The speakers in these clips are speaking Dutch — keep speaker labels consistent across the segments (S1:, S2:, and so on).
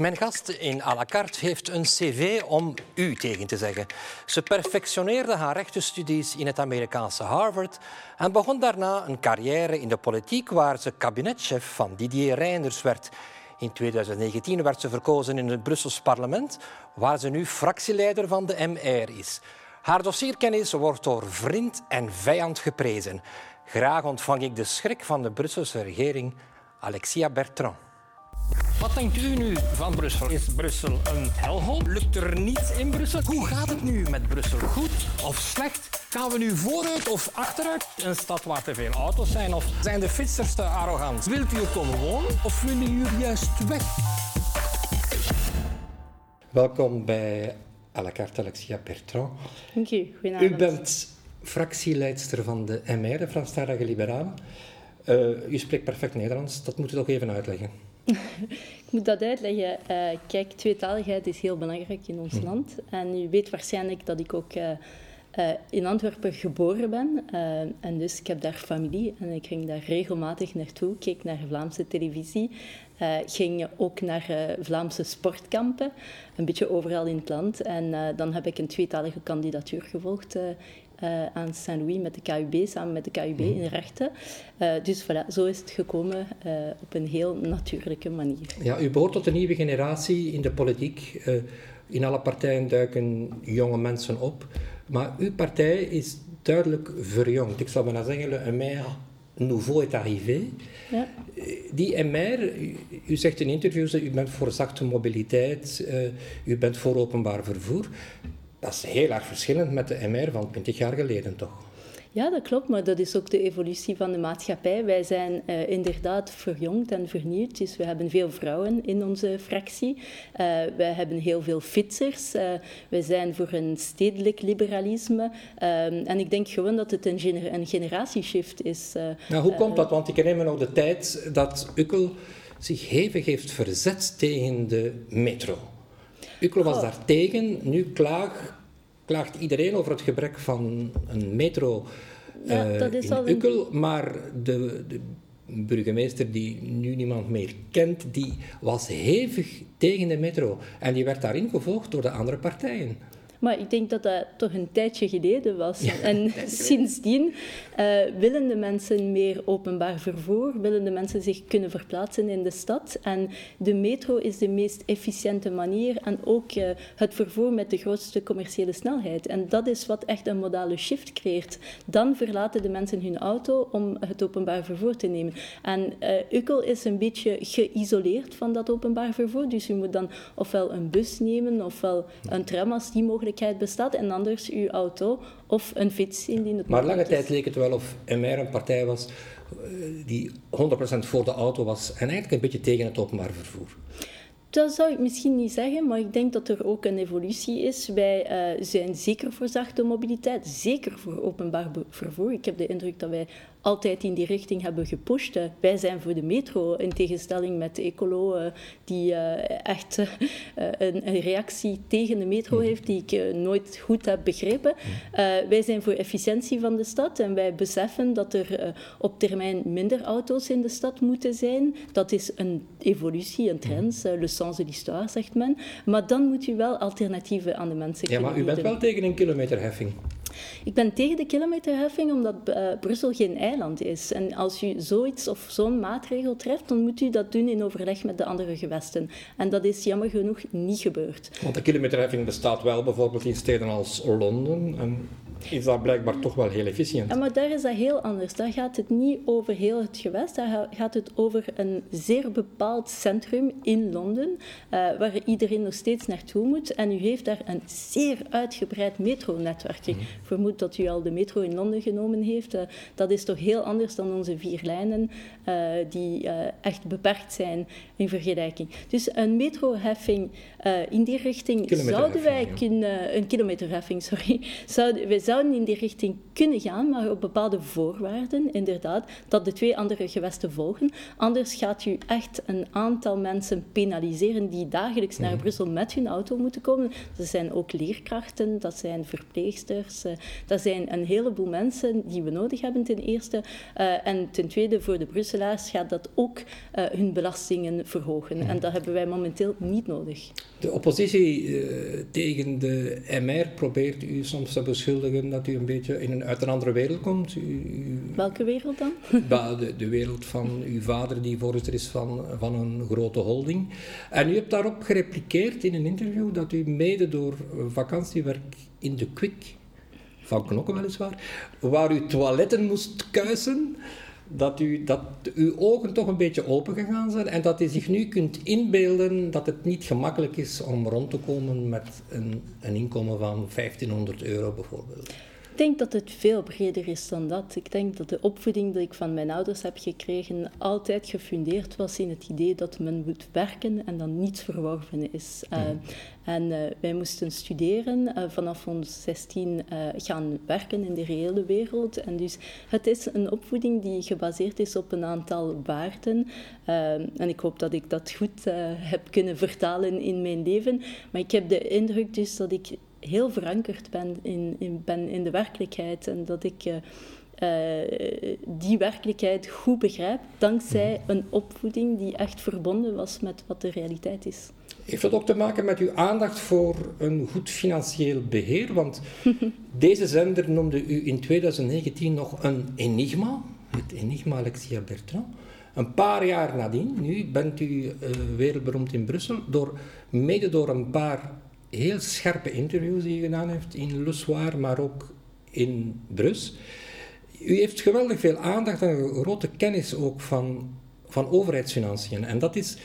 S1: Mijn gast in à la carte heeft een cv om u tegen te zeggen. Ze perfectioneerde haar rechtenstudies in het Amerikaanse Harvard en begon daarna een carrière in de politiek waar ze kabinetchef van Didier Reinders werd. In 2019 werd ze verkozen in het Brussels parlement, waar ze nu fractieleider van de MR is. Haar dossierkennis wordt door vriend en vijand geprezen. Graag ontvang ik de schrik van de Brusselse regering, Alexia Bertrand. Wat denkt u nu van Brussel? Is Brussel een helhol? Lukt er niets in Brussel? Hoe gaat het nu met Brussel? Goed of slecht? Gaan we nu vooruit of achteruit? Een stad waar te veel auto's zijn? Of zijn de fietsers te arrogant? Wilt u er komen wonen of willen jullie juist weg? Welkom bij à la carte Alexia Bertrand.
S2: Dank u, goedenavond.
S1: U bent fractieleidster van de MR, de Franstalige Liberalen. Uh, u spreekt perfect Nederlands, dat moet u toch even uitleggen.
S2: Ik moet dat uitleggen. Uh, kijk, tweetaligheid is heel belangrijk in ons hm. land. En u weet waarschijnlijk dat ik ook uh, uh, in Antwerpen geboren ben. en dus ik heb daar familie en ik ging daar regelmatig naartoe. Keek naar Vlaamse televisie. ging ook naar Vlaamse sportkampen. Een beetje overal in het land. En dan heb ik een tweetalige kandidatuur gevolgd uh, aan Saint-Louis met de KUB, samen met de KUB mhm. in rechten. Uh, dus voilà, zo is het gekomen uh, op een heel natuurlijke manier.
S1: Ja, u behoort tot een nieuwe generatie in de politiek. in alle partijen duiken jonge mensen op. Maar uw partij is duidelijk verjongd. Ik zou bijna zeggen, een maire nouveau est arrivé. Ja. Die MR, u, u, zegt in interviews dat u bent voor zachte mobiliteit, u bent voor openbaar vervoer. Dat is heel erg verschillend met de MR van 20 jaar geleden, toch?
S2: Ja, dat klopt, maar dat is ook de evolutie van de maatschappij. Wij zijn uh, inderdaad verjongd en vernieuwd, dus we hebben veel vrouwen in onze fractie. Uh, wij hebben heel veel fietsers. Uh, wij zijn voor een stedelijk liberalisme. en ik denk gewoon dat het een, gener een generatieshift is.
S1: nou, hoe komt dat? Want ik herinner me nog de tijd dat Ukkel zich hevig heeft verzet tegen de metro. Ukkel was daar tegen. Nu klaag, klaagt iedereen over het gebrek van een metro ja, uh, dat is in Ukkel. Maar de, de burgemeester die nu niemand meer kent, die was hevig tegen de metro. En die werd daarin gevolgd door de andere partijen.
S2: Maar ik denk dat dat toch een tijdje geleden was. en sindsdien uh, willen de mensen meer openbaar vervoer, willen de mensen zich kunnen verplaatsen in de stad. En de metro is de meest efficiënte manier en ook uh, het vervoer met de grootste commerciële snelheid. En dat is wat echt een modale shift creëert. Dan verlaten de mensen hun auto om het openbaar vervoer te nemen. En uh, Ukkel is een beetje geïsoleerd van dat openbaar vervoer. Dus u moet dan ofwel een bus nemen ofwel een tram als die mogelijk bestaat en anders uw auto of een fiets indien het
S1: Maar lange tijd leek het wel of MR een partij was eh, die 100% voor de auto was en eigenlijk een beetje tegen het openbaar vervoer.
S2: Dat zou ik misschien niet zeggen, maar ik denk dat er ook een evolutie is. Wij uh, zijn zeker voor zachte mobiliteit, zeker voor openbaar vervoer. Ik heb de indruk dat wij altijd in die richting hebben gepusht. Wij zijn voor de metro, in tegenstelling met Ecolo, eh, die uh, echt een, een, reactie tegen de metro mm. heeft, die ik nooit goed heb begrepen. Mm. wij zijn voor efficiëntie van de stad en wij beseffen dat er op termijn minder auto's in de stad moeten zijn. Dat is een evolutie, een trend. Le sens de l'histoire, zegt men. Maar dan moet u wel alternatieven aan de mensen
S1: Ja, maar u bent wel tegen een kilometerheffing.
S2: Ik ben tegen de kilometerheffing omdat uh, Brussel geen eiland is. En als u zoiets of zo'n maatregel treft, dan moet u dat doen in overleg met de andere gewesten. En dat is jammer genoeg niet gebeurd.
S1: Want de kilometerheffing bestaat wel bijvoorbeeld in steden als Londen en is dat blijkbaar toch wel heel efficiënt.
S2: Ja, maar daar is dat heel anders. Daar gaat het niet over heel het gewest, daar gaat het over een zeer bepaald centrum in Londen, uh, waar iedereen nog steeds naartoe moet. En u heeft daar een zeer uitgebreid metronetwerk. Mhm. Vermoed dat u al de metro in Londen genomen heeft. Uh, dat is toch heel anders dan onze vier lijnen, uh, die echt beperkt zijn in vergelijking. Dus een metroheffing in die richting zouden wij kunnen... Een kilometerheffing, sorry. Zouden, wij zouden in die richting kunnen gaan, maar op bepaalde voorwaarden, inderdaad, dat de twee andere gewesten volgen. Anders gaat u echt een aantal mensen penaliseren die dagelijks naar mhm. Brussel met hun auto moeten komen. Dat zijn ook leerkrachten, dat zijn verpleegsters, uh, dat zijn een heleboel mensen die we nodig hebben ten eerste. Uh, en ten tweede, voor de Brusselaars gaat dat ook uh, hun belastingen verhogen. En dat hebben wij momenteel niet nodig.
S1: De oppositie tegen de MR probeert u soms te beschuldigen dat u een beetje in een, uit een andere wereld komt. U,
S2: Welke wereld dan?
S1: de, de, wereld van uw vader, die voorzitter is van, van een grote holding. En u hebt daarop gerepliceerd in een interview dat u mede door vakantiewerk in de Kwik, van Knokken weliswaar, waar u toiletten moest kuisen, dat, u, dat uw ogen toch een beetje open gegaan zijn en dat u zich nu kunt inbeelden dat het niet gemakkelijk is om rond te komen met een, een inkomen van 1500 euro bijvoorbeeld.
S2: Ik denk dat het veel breder is dan dat. Ik denk dat de opvoeding die ik van mijn ouders heb gekregen altijd gefundeerd was in het idee dat men moet werken en dan niets verworven is. Uh, En uh, wij moesten studeren, uh, vanaf ons 16 gaan werken in de reële wereld. En dus het is een opvoeding die gebaseerd is op een aantal waarden. en ik hoop dat ik dat goed heb kunnen vertalen in mijn leven. Maar ik heb de indruk dus dat ik heel verankerd ben in, in, ben in de werkelijkheid en dat ik uh, uh, die werkelijkheid goed begrijp dankzij mhm. een opvoeding die echt verbonden was met wat de realiteit is.
S1: Heeft dat ook te maken met uw aandacht voor een goed financieel beheer? Want deze zender noemde u in 2019 nog een enigma, het enigma Alexia Bertrand. Een paar jaar nadien, nu bent u uh, wereldberoemd in Brussel, door, mede door een paar heel scherpe interviews die hij gedaan heeft in Le Soir, maar ook in Brus. U heeft geweldig veel aandacht en grote kennis ook van, van overheidsfinanciën. En dat is,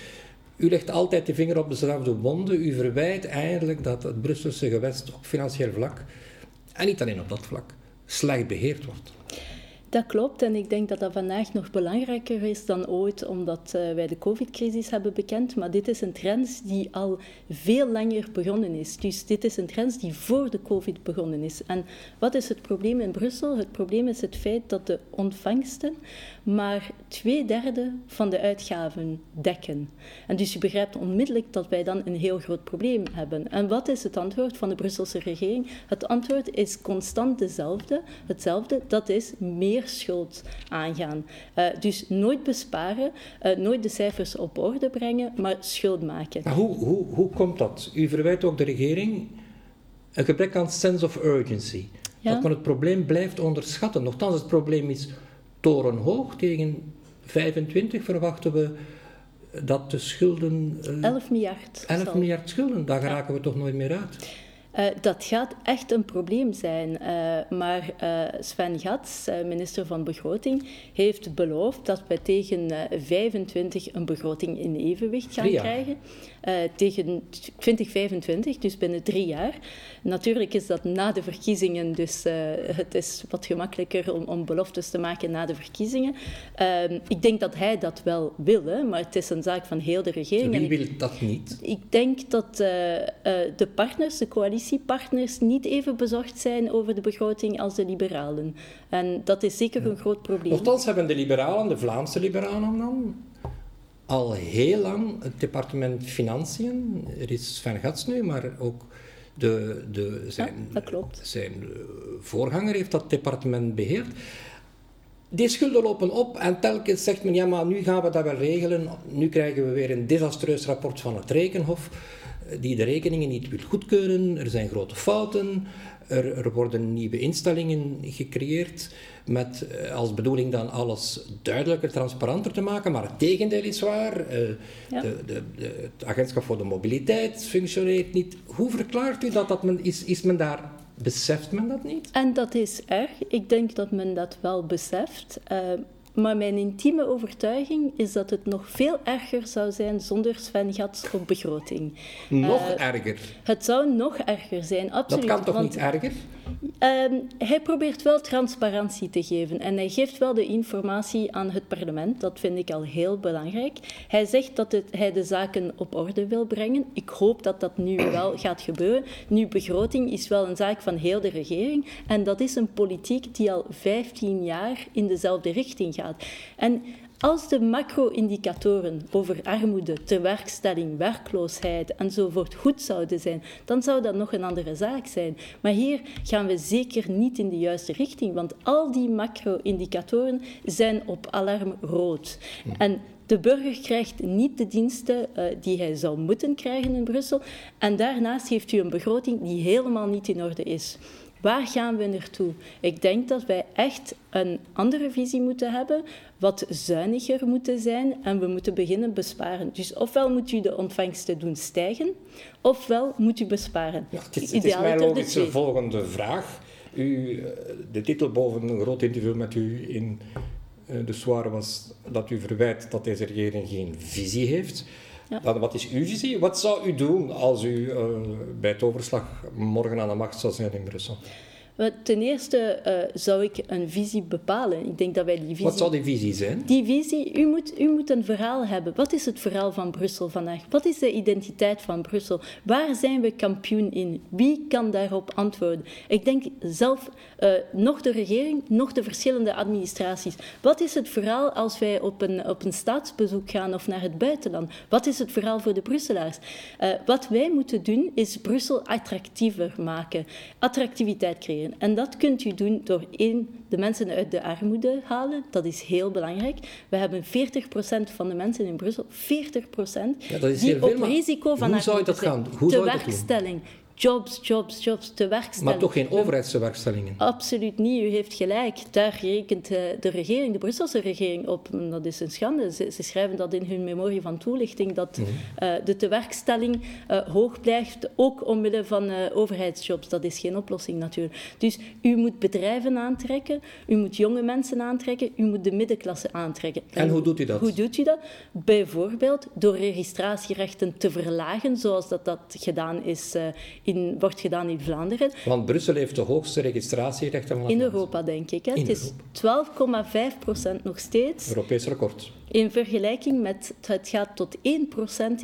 S1: u legt altijd de vinger op dezelfde wonden. U verwijt eigenlijk dat het Brusselse gewest op financieel vlak, en niet alleen op dat vlak, slecht beheerd wordt.
S2: Dat klopt en ik denk dat dat vandaag nog belangrijker is dan ooit, omdat uh, wij de COVID-crisis hebben bekend. Maar dit is een trend die al veel langer begonnen is. Dus dit is een trend die voor de COVID begonnen is. En wat is het probleem in Brussel? Het probleem is het feit dat de ontvangsten maar twee derde van de uitgaven dekken. En dus je begrijpt onmiddellijk dat wij dan een heel groot probleem hebben. En wat is het antwoord van de Brusselse regering? Het antwoord is constant dezelfde, hetzelfde, dat is meer schuld aangaan. Uh, dus nooit besparen, uh, nooit de cijfers op orde brengen, maar schuld maken.
S1: Maar hoe, hoe, hoe komt dat? U verwijt ook de regering een gebrek aan sense of urgency. Ja? Dat men het probleem blijft onderschatten. Nochtans, het probleem is torenhoog. Tegen 25 verwachten we dat de schulden...
S2: Uh, 11 miljard.
S1: 11 miljard schulden, daar geraken we toch nooit meer uit.
S2: Uh, dat gaat echt een probleem zijn. Uh, maar uh, Sven Gats, minister van Begroting, heeft beloofd dat we tegen 25 een begroting in evenwicht gaan krijgen. tegen 2025, dus binnen drie jaar. Natuurlijk is dat na de verkiezingen, dus het is wat gemakkelijker om, om, beloftes te maken na de verkiezingen. Ehm, ik denk dat hij dat wel wil, hè, maar het is een zaak van heel de regering.
S1: Wie wil dat niet?
S2: Ik denk dat de partners, de coalitie, coalitiepartners niet even bezorgd zijn over de begroting als de liberalen. En dat is zeker een groot probleem.
S1: Nochtans hebben de liberalen, de Vlaamse liberalen dan, al heel lang het departement Financiën, er is Sven Gats nu, maar ook de, de, zijn,
S2: ja, klopt.
S1: zijn eh, voorganger heeft dat departement beheerd. Die schulden lopen op en telkens zegt men, ja maar nu gaan we dat wel regelen, nu krijgen we weer een desastreus rapport van het Rekenhof die de rekeningen niet wil goedkeuren. Er zijn grote fouten. Er, er worden nieuwe instellingen gecreëerd met eh, als bedoeling dan alles duidelijker, transparanter te maken. Maar het tegendeel is waar. Uh, de, de, de, het agentschap voor de mobiliteit functioneert niet. Hoe verklaart u dat? dat men, is, is men daar Beseft men dat niet?
S2: En dat is erg. Ik denk dat men dat wel beseft. Uh, maar mijn intieme overtuiging is dat het nog veel erger zou zijn zonder Sven Gats op begroting.
S1: Nog uh, erger?
S2: Het zou nog erger zijn, absoluut.
S1: Dat kan toch niet erger?
S2: Ehm, hij probeert wel transparantie te geven en hij geeft wel de informatie aan het parlement. Dat vind ik al heel belangrijk. Hij zegt dat het, hij de zaken op orde wil brengen. Ik hoop dat dat nu wel gaat gebeuren. Nu, begroting is wel een zaak van heel de regering en dat is een politiek die al 15 jaar in dezelfde richting gaat. En als de macro-indicatoren over armoede, tewerkstelling, werkloosheid enzovoort goed zouden zijn, dan zou dat nog een andere zaak zijn. Maar hier gaan we zeker niet in de juiste richting, want al die macro-indicatoren zijn op alarm rood. En de burger krijgt niet de diensten uh, die hij zou moeten krijgen in Brussel. En daarnaast heeft u een begroting die helemaal niet in orde is. Waar gaan we naartoe? Ik denk dat wij echt een andere visie moeten hebben, wat zuiniger moeten zijn en we moeten beginnen besparen. Dus ofwel moet u de ontvangsten doen stijgen, ofwel moet u besparen.
S1: Ja, het, is, het is mijn logische volgende vraag. U, eh, de titel boven een groot interview met u in eh, de Soir was dat u verwijt dat deze regering geen visie heeft. Wat is uw visie? Wat zou u doen als u uh, bij het overslag morgen aan de macht zou zijn in Brussel?
S2: Ten eerste uh, zou ik een visie bepalen. Ik denk dat wij die visie...
S1: Wat zou die visie zijn?
S2: Die visie, u moet, u moet een verhaal hebben. Wat is het verhaal van Brussel vandaag? Wat is de identiteit van Brussel? Waar zijn we kampioen in? Wie kan daarop antwoorden? Ik denk zelf, uh, nog de regering, nog de verschillende administraties. Wat is het verhaal als wij op een, op een staatsbezoek gaan of naar het buitenland? Wat is het verhaal voor de Brusselaars? Uh, wat wij moeten doen, is Brussel attractiever maken. Attractiviteit creëren. En dat kunt u doen door één, de mensen uit de armoede halen. Dat is heel belangrijk. We hebben 40% van de mensen in Brussel, 40%
S1: ja, dat is
S2: die
S1: op veel,
S2: risico van
S1: hoe zou dat gaan? Hoe
S2: zou werkstelling jobs, jobs, jobs te werkstelling.
S1: Maar toch geen overheidswerkstellingen?
S2: Absoluut niet. U heeft gelijk. Daar rekent eh, de regering, de Brusselse regering op. Dat is een schande. Ze, ze schrijven dat in hun memorie van toelichting, dat mhm. uh, de tewerkstelling uh, hoog blijft, ook omwille van overheidsjobs. Dat is geen oplossing natuurlijk. Dus u moet bedrijven aantrekken, u moet jonge mensen aantrekken, u moet de middenklasse aantrekken.
S1: En, en hoe doet u dat?
S2: Hoe doet u dat? Bijvoorbeeld door registratierechten te verlagen, zoals dat, dat gedaan is in, wordt gedaan in Vlaanderen.
S1: Want Brussel heeft de hoogste registratierechten van
S2: In Europa, denk ik. Hè. Het is 12,5 procent nog steeds.
S1: Europees record.
S2: In vergelijking met, het gaat tot 1%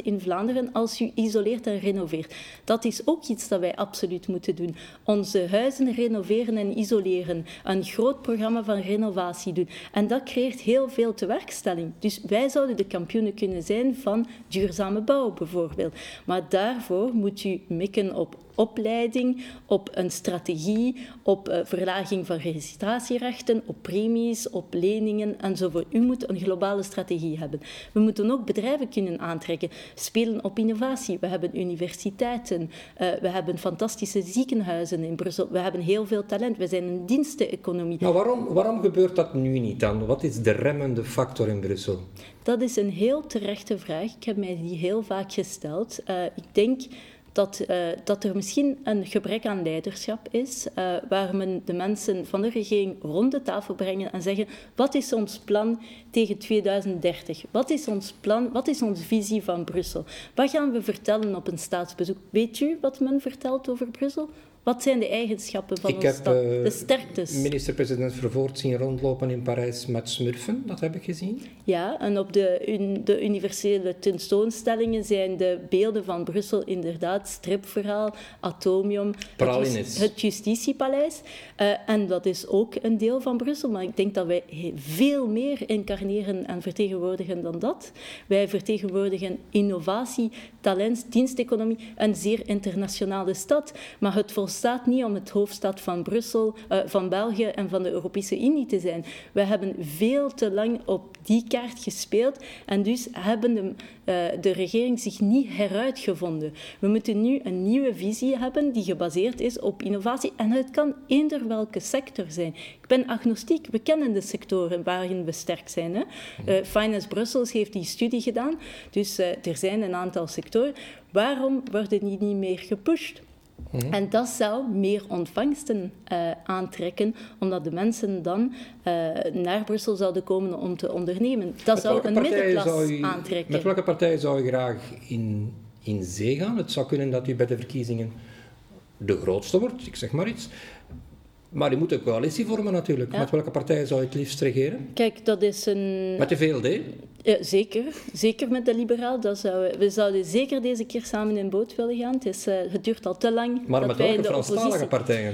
S2: in Vlaanderen als u isoleert en renoveert. Dat is ook iets dat wij absoluut moeten doen. Onze huizen renoveren en isoleren. Een groot programma van renovatie doen. En dat creëert heel veel tewerkstelling. Dus wij zouden de kampioenen kunnen zijn van duurzame bouw bijvoorbeeld. Maar daarvoor moet u mikken op opleiding, op een strategie, op uh, verlaging van registratierechten, op premies, op leningen enzovoort. U moet een globale strategie hebben. We moeten ook bedrijven kunnen aantrekken, spelen op innovatie. We hebben universiteiten, uh, we hebben fantastische ziekenhuizen in Brussel, we hebben heel veel talent, we zijn een diensteneconomie.
S1: Maar waarom, waarom gebeurt dat nu niet dan? Wat is de remmende factor in Brussel?
S2: Dat is een heel terechte vraag. Ik heb mij die heel vaak gesteld. Uh, ik denk dat, uh, dat er misschien een gebrek aan leiderschap is, uh, waar men de mensen van de regering rond de tafel brengen en zeggen: wat is ons plan tegen 2030? Wat is ons plan? Wat is onze visie van Brussel? Wat gaan we vertellen op een staatsbezoek? Weet u wat men vertelt over Brussel? Wat zijn de eigenschappen van
S1: ik
S2: onze stad, de
S1: eh,
S2: sterktes?
S1: minister-president Vervoort zien rondlopen in Parijs met smurfen, dat heb ik gezien.
S2: Ja, en op de, un, de universele tentoonstellingen zijn de beelden van Brussel inderdaad stripverhaal, atomium,
S1: het,
S2: het, justitiepaleis. Uh, en dat is ook een deel van Brussel, maar ik denk dat wij veel meer incarneren en vertegenwoordigen dan dat. Wij vertegenwoordigen innovatie, talent, diensteconomie, een zeer internationale stad, maar het volstaat niet om het hoofdstad van Brussel, uh, van België en van de Europese Unie te zijn. We hebben veel te lang op die kaart gespeeld en dus hebben de, uh, de regering zich niet heruitgevonden. We moeten nu een nieuwe visie hebben die gebaseerd is op innovatie en het kan eender welke sector zijn. Ik ben agnostiek, we kennen de sectoren waarin we sterk zijn. Hè? Uh, Finance Brussels heeft die studie gedaan, dus er zijn een aantal sectoren. Waarom worden die niet meer gepusht? Mhm. En dat zou meer ontvangsten uh, aantrekken, omdat de mensen dan uh, naar Brussel zouden komen om te ondernemen. Dat zou een middenklasse u, aantrekken.
S1: Met welke partij zou u graag in, in zee gaan? Het zou kunnen dat u bij de verkiezingen de grootste wordt, ik zeg maar iets. Maar je moet een coalitie vormen natuurlijk.
S2: Ja.
S1: Met welke partij zou je het liefst regeren?
S2: Kijk, dat is een...
S1: Met de VLD?
S2: Ja, zeker. Zeker met de liberaal. Dat zou, we zouden zeker deze keer samen in boot willen gaan. Het, is, eh, het duurt al te lang
S1: Maar
S2: dat
S1: met welke Franstalige
S2: oppositie...
S1: partijen?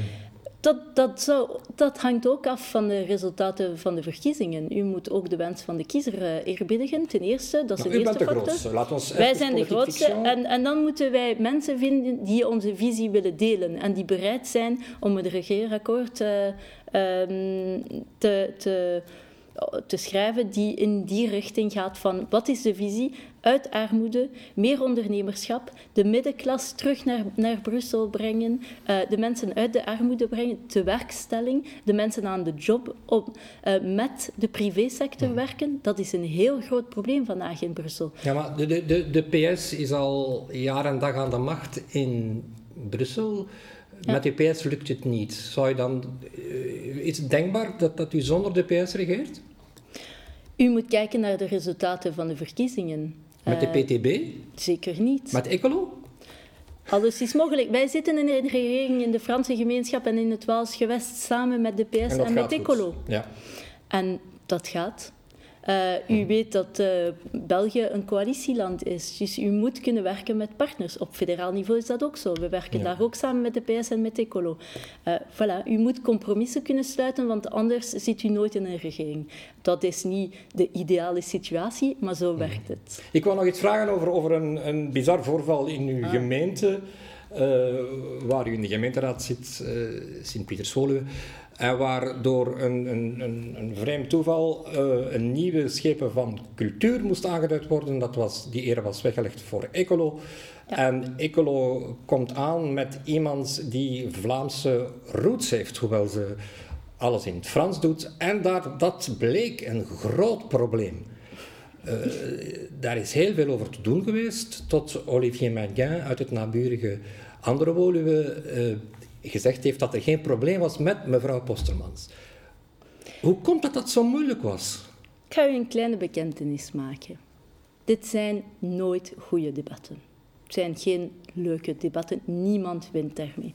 S2: Dat, dat, zou, dat hangt ook af van de resultaten van de verkiezingen. U moet ook de wens van de kiezer eh, eerbiedigen, ten eerste. Dat is de eerste factor.
S1: grootste. Laat ons
S2: Wij zijn de grootste en, en dan moeten wij mensen vinden die onze visie willen delen en die bereid zijn om het regeerakkoord eh, ehm, te, te, te schrijven die in die richting gaat van wat is de visie uit armoede, meer ondernemerschap, de middenklas terug naar, naar Brussel brengen, eh, de mensen uit de armoede brengen, tewerkstelling, de mensen aan de job, op, eh, met de privésector werken. Dat is een heel groot probleem vandaag in Brussel.
S1: Ja, maar de, de, de, de PS is al jaar en dag aan de macht in Brussel.
S2: Ja.
S1: Met de PS lukt het niet. Zou je dan, eh, is het denkbaar dat, dat u zonder de PS regeert?
S2: U moet kijken naar de resultaten van de verkiezingen.
S1: Met de
S2: Eh,
S1: PTB?
S2: Zeker niet.
S1: Met Ecolo?
S2: Alles is mogelijk. Wij zitten in een regering in de Franse gemeenschap en in het Waals gewest samen met de PS en,
S1: dat
S2: met. Ecolo.
S1: Ja.
S2: En dat gaat. Eh, u weet dat eh, België een coalitieland is, dus u moet kunnen werken met partners. Op federaal niveau is dat ook zo. We werken
S1: Ja.
S2: daar ook samen met de PS en met Ecolo. Eh, voilà, u moet compromissen kunnen sluiten, want anders zit u nooit in een regering. Dat is niet de ideale situatie, maar zo werkt het.
S1: Ik wou nog iets vragen over, over een, een bizar voorval in uw gemeente, eh, waar u in de gemeenteraad zit, eh Sint-Pieterswoluwe, en waar door een, een, een, een vreemd toeval eh, een nieuwe schepen van cultuur moest aangeduid worden. Dat was, die eer was weggelegd voor Ecolo. En Ecolo komt aan met iemand die Vlaamse roots heeft, hoewel ze alles in het Frans doet. En daar, dat bleek een groot probleem. Eh, daar is heel veel over te doen geweest, tot Olivier Maguin uit het naburige andere Woluwe eh, gezegd heeft dat er geen probleem was met mevrouw Postermans. Hoe komt dat dat zo moeilijk was?
S2: Ik ga u een kleine bekentenis maken. Dit zijn nooit goede debatten. Het zijn geen leuke debatten. Niemand wint daarmee.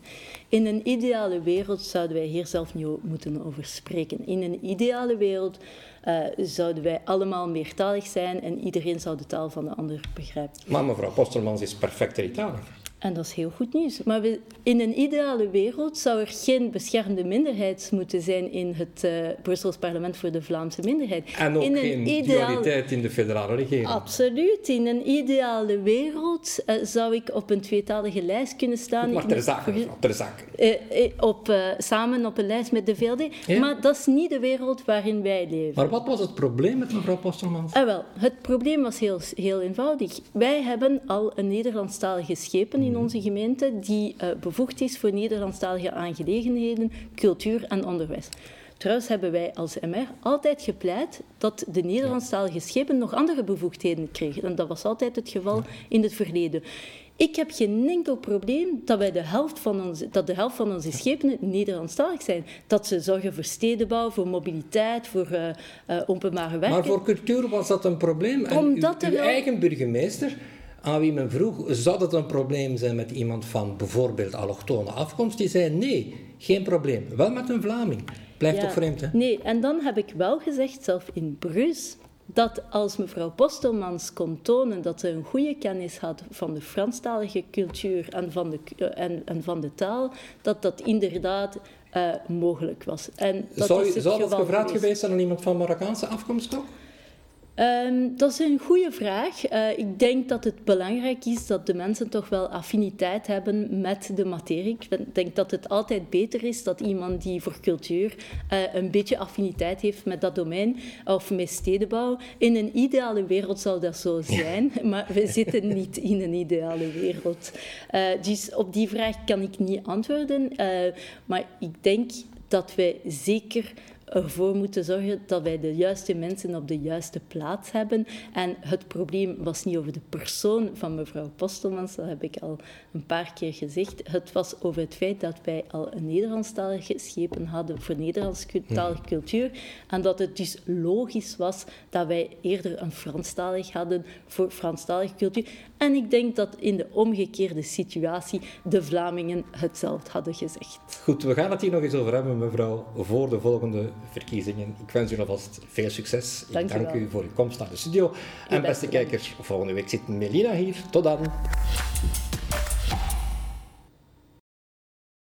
S2: In een ideale wereld zouden wij hier zelf niet moeten over spreken. In een ideale wereld eh, zouden wij allemaal meertalig zijn en iedereen zou de taal van de ander begrijpen.
S1: Maar mevrouw Postermans is perfect drietalig.
S2: En dat is heel goed nieuws. Maar we, in een ideale wereld zou er geen beschermde minderheid moeten zijn in het eh Brussels parlement voor de Vlaamse minderheid.
S1: En ook
S2: in
S1: geen dualiteit in de federale regering.
S2: Absoluut. In een ideale wereld eh, zou ik op een tweetalige lijst kunnen staan.
S1: maar ter zake, ter zake.
S2: eh, op, samen op een lijst met de VLD.
S1: Ja.
S2: Maar dat is niet de wereld waarin wij leven.
S1: Maar wat was het probleem met mevrouw Postermans?
S2: Ah, wel, het probleem was heel, heel eenvoudig. Wij hebben al een Nederlandstalige schepen in onze gemeente die eh, bevoegd is voor Nederlandstalige aangelegenheden, cultuur en onderwijs. Trouwens hebben wij als MR altijd gepleit dat de Nederlandstalige schepen nog andere bevoegdheden kregen. En dat was altijd het geval in het verleden. Ik heb geen enkel probleem dat, wij de, helft van onze, dat de helft van onze schepen Nederlandstalig zijn. Dat ze zorgen voor stedenbouw, voor mobiliteit, voor eh, openbare werken.
S1: Maar voor cultuur was dat een probleem. En
S2: Omdat
S1: uw, eigen burgemeester, aan wie men vroeg, zou het een probleem zijn met iemand van bijvoorbeeld allochtone afkomst? Die zei nee, geen probleem. Wel met een Vlaming. Blijft
S2: Ja.
S1: toch vreemd, hè?
S2: Nee, en dan heb ik wel gezegd, zelf in Bruges, dat als mevrouw Postelmans kon tonen dat ze een goede kennis had van de Franstalige cultuur en van de, eh, en, en van de taal, dat dat inderdaad eh, mogelijk was. En dat
S1: zou
S2: is
S1: zou dat gevraagd geweest zijn aan iemand van Marokkaanse afkomst ook?
S2: Ehm, dat is een goede vraag. Eh, ik denk dat het belangrijk is dat de mensen toch wel affiniteit hebben met de materie. Ik denk dat het altijd beter is dat iemand die voor cultuur eh, een beetje affiniteit heeft met dat domein of met stedenbouw. In een ideale wereld zou dat zo zijn, maar we zitten niet in een ideale wereld. Eh, dus op die vraag kan ik niet antwoorden. Maar ik denk dat wij zeker ervoor moeten zorgen dat wij de juiste mensen op de juiste plaats hebben. En het probleem was niet over de persoon van mevrouw Postelmans, dat heb ik al een paar keer gezegd. Het was over het feit dat wij al een Nederlandstalige schepen hadden voor Nederlandstalige cultuur. En dat het dus logisch was dat wij eerder een Franstalig hadden voor Franstalige cultuur. En ik denk dat in de omgekeerde situatie de Vlamingen hetzelfde hadden gezegd.
S1: Goed, we gaan het hier nog eens over hebben, mevrouw, voor de volgende verkiezingen. Ik wens u alvast veel succes.
S2: Dank
S1: ik dank
S2: u,
S1: u voor uw komst naar de studio. en beste kijkers, volgende week zit Melina hier. Tot dan.